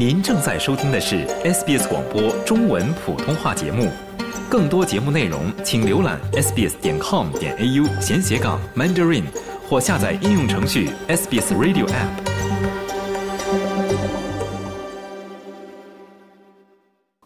您正在收听的是 SBS 广播中文普通话节目。更多节目内容，请浏览 sbs 点 com 点 au 闲斜杠 mandarin，或下载应用程序 SBS Radio App。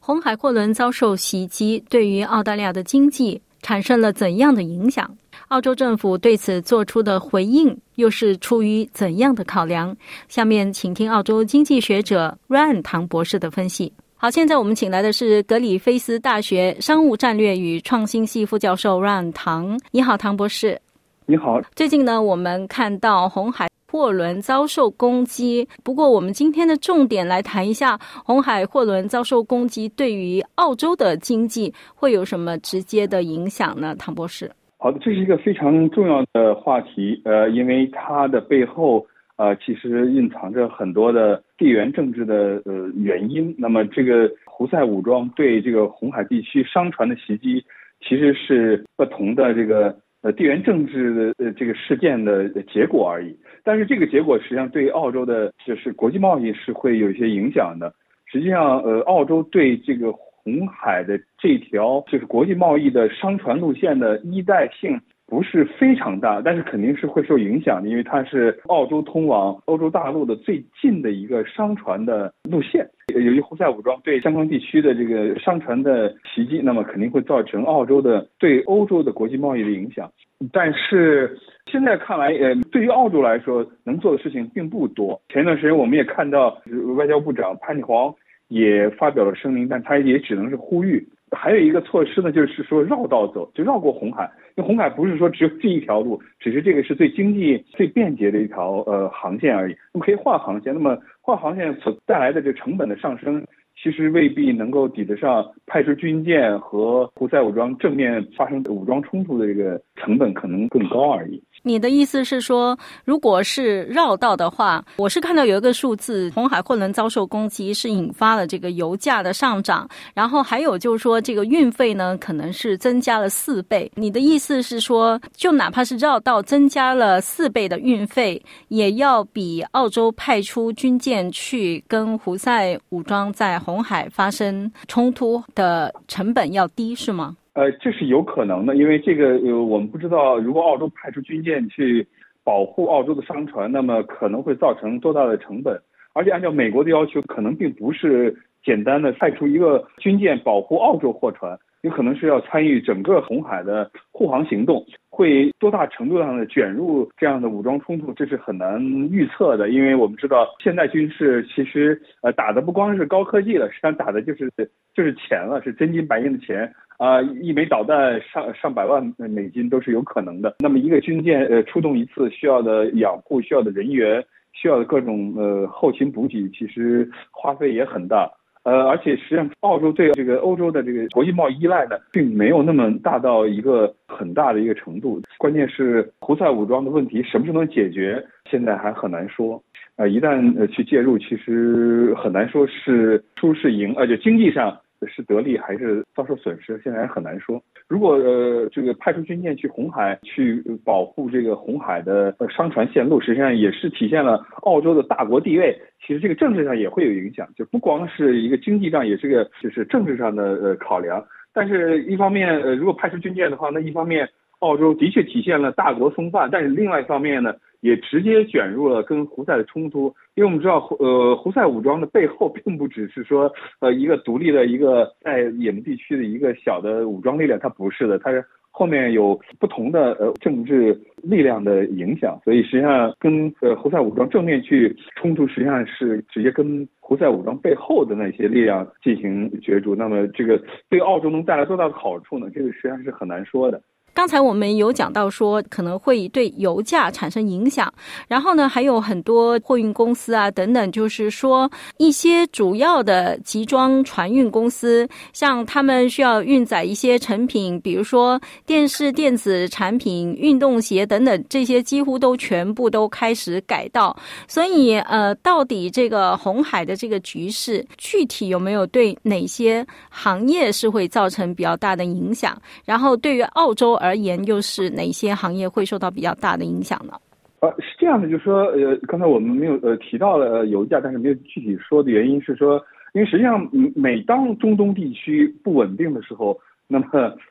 红海货轮遭受袭击，对于澳大利亚的经济产生了怎样的影响？澳洲政府对此做出的回应又是出于怎样的考量？下面请听澳洲经济学者 Ryan 唐博士的分析。好，现在我们请来的是格里菲斯大学商务战略与创新系副教授 Ryan 唐。你好，唐博士。你好。最近呢，我们看到红海。货轮遭受攻击，不过我们今天的重点来谈一下红海货轮遭受攻击对于澳洲的经济会有什么直接的影响呢？唐博士，好的，这是一个非常重要的话题，呃，因为它的背后呃其实蕴藏着很多的地缘政治的呃原因。那么这个胡塞武装对这个红海地区商船的袭击，其实是不同的这个。呃，地缘政治的呃这个事件的结果而已，但是这个结果实际上对澳洲的就是国际贸易是会有一些影响的。实际上，呃，澳洲对这个红海的这条就是国际贸易的商船路线的依赖性。不是非常大，但是肯定是会受影响的，因为它是澳洲通往欧洲大陆的最近的一个商船的路线。由于胡塞武装对相关地区的这个商船的袭击，那么肯定会造成澳洲的对欧洲的国际贸易的影响。但是现在看来，呃，对于澳洲来说，能做的事情并不多。前一段时间我们也看到，外交部长潘尼黄也发表了声明，但他也只能是呼吁。还有一个措施呢，就是说绕道走，就绕过红海。因为红海不是说只有这一条路，只是这个是最经济、最便捷的一条呃航线而已。我们可以换航线，那么换航线所带来的这成本的上升。其实未必能够抵得上派出军舰和胡塞武装正面发生武装冲突的这个成本，可能更高而已。你的意思是说，如果是绕道的话，我是看到有一个数字，红海货轮遭受攻击是引发了这个油价的上涨，然后还有就是说这个运费呢可能是增加了四倍。你的意思是说，就哪怕是绕道增加了四倍的运费，也要比澳洲派出军舰去跟胡塞武装在红海发生冲突的成本要低，是吗？呃，这是有可能的，因为这个呃，我们不知道，如果澳洲派出军舰去保护澳洲的商船，那么可能会造成多大的成本？而且按照美国的要求，可能并不是简单的派出一个军舰保护澳洲货船，有可能是要参与整个红海的护航行动，会多大程度上的卷入这样的武装冲突，这是很难预测的。因为我们知道，现代军事其实呃打的不光是高科技了，实际上打的就是就是钱了，是真金白银的钱。啊，一枚导弹上上百万美金都是有可能的。那么一个军舰呃出动一次需要的养护、需要的人员、需要的各种呃后勤补给，其实花费也很大。呃，而且实际上澳洲对这个欧洲的这个国际贸易依赖呢，并没有那么大到一个很大的一个程度。关键是胡塞武装的问题什么时候能解决，现在还很难说。呃，一旦呃去介入，其实很难说是输是赢，而且经济上。是得利还是遭受损失，现在还很难说。如果呃这个派出军舰去红海去保护这个红海的商船线路，实际上也是体现了澳洲的大国地位。其实这个政治上也会有影响，就不光是一个经济上，也是个就是政治上的呃考量。但是一方面呃如果派出军舰的话，那一方面澳洲的确体现了大国风范，但是另外一方面呢？也直接卷入了跟胡塞的冲突，因为我们知道，呃，胡塞武装的背后并不只是说，呃，一个独立的一个在也门地区的一个小的武装力量，它不是的，它是后面有不同的呃政治力量的影响，所以实际上跟呃胡塞武装正面去冲突，实际上是直接跟胡塞武装背后的那些力量进行角逐。那么这个对澳洲能带来多大的好处呢？这个实际上是很难说的。刚才我们有讲到说可能会对油价产生影响，然后呢还有很多货运公司啊等等，就是说一些主要的集装船运公司，像他们需要运载一些成品，比如说电视、电子产品、运动鞋等等，这些几乎都全部都开始改道。所以呃，到底这个红海的这个局势，具体有没有对哪些行业是会造成比较大的影响？然后对于澳洲。而言，又是哪些行业会受到比较大的影响呢？呃，是这样的，就是说，呃，刚才我们没有呃提到了油价，但是没有具体说的原因是说，因为实际上每当中东地区不稳定的时候，那么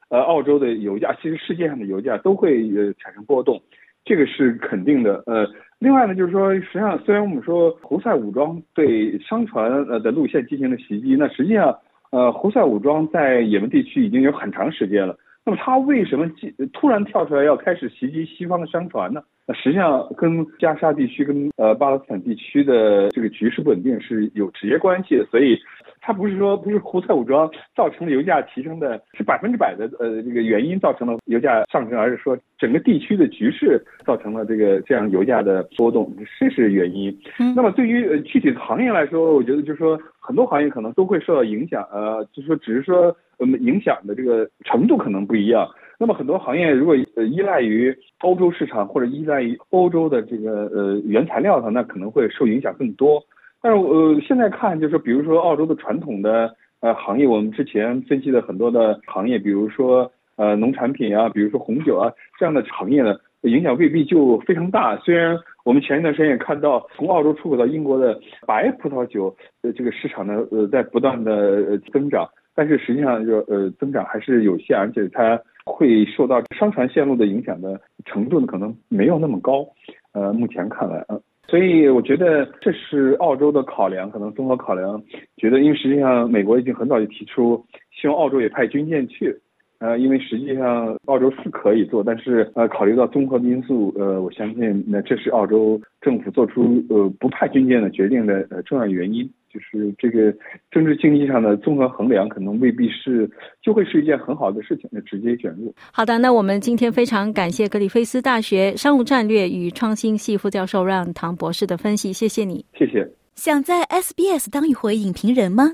呃澳洲的油价，其实世界上的油价都会呃产生波动，这个是肯定的。呃，另外呢，就是说，实际上虽然我们说胡塞武装对商船呃的路线进行了袭击，那实际上呃胡塞武装在也门地区已经有很长时间了。那么他为什么突然跳出来要开始袭击西方的商船呢？那实际上跟加沙地区跟呃巴勒斯坦地区的这个局势不稳定是有直接关系的，所以它不是说不是胡塞武装造成了油价提升的，是百分之百的呃这个原因造成了油价上升，而是说整个地区的局势造成了这个这样油价的波动，这是原因。那么对于具体的行业来说，我觉得就是说很多行业可能都会受到影响，呃，就是说只是说我们影响的这个程度可能不一样。那么很多行业如果呃依赖于欧洲市场或者依赖于欧洲的这个呃原材料的，那可能会受影响更多。但是呃现在看就是比如说澳洲的传统的呃行业，我们之前分析的很多的行业，比如说呃农产品啊，比如说红酒啊这样的行业呢，影响未必就非常大。虽然我们前一段时间也看到从澳洲出口到英国的白葡萄酒呃这个市场呢呃在不断的增长，但是实际上就呃增长还是有限，而且它。会受到商船线路的影响的程度呢，可能没有那么高。呃，目前看来啊，所以我觉得这是澳洲的考量，可能综合考量，觉得因为实际上美国已经很早就提出希望澳洲也派军舰去。呃，因为实际上澳洲是可以做，但是呃，考虑到综合的因素，呃，我相信那这是澳洲政府做出呃不派军舰的决定的呃重要原因，就是这个政治经济上的综合衡量，可能未必是就会是一件很好的事情，直接卷入。好的，那我们今天非常感谢格里菲斯大学商务战略与创新系副教授让唐博士的分析，谢谢你。谢谢。想在 SBS 当一回影评人吗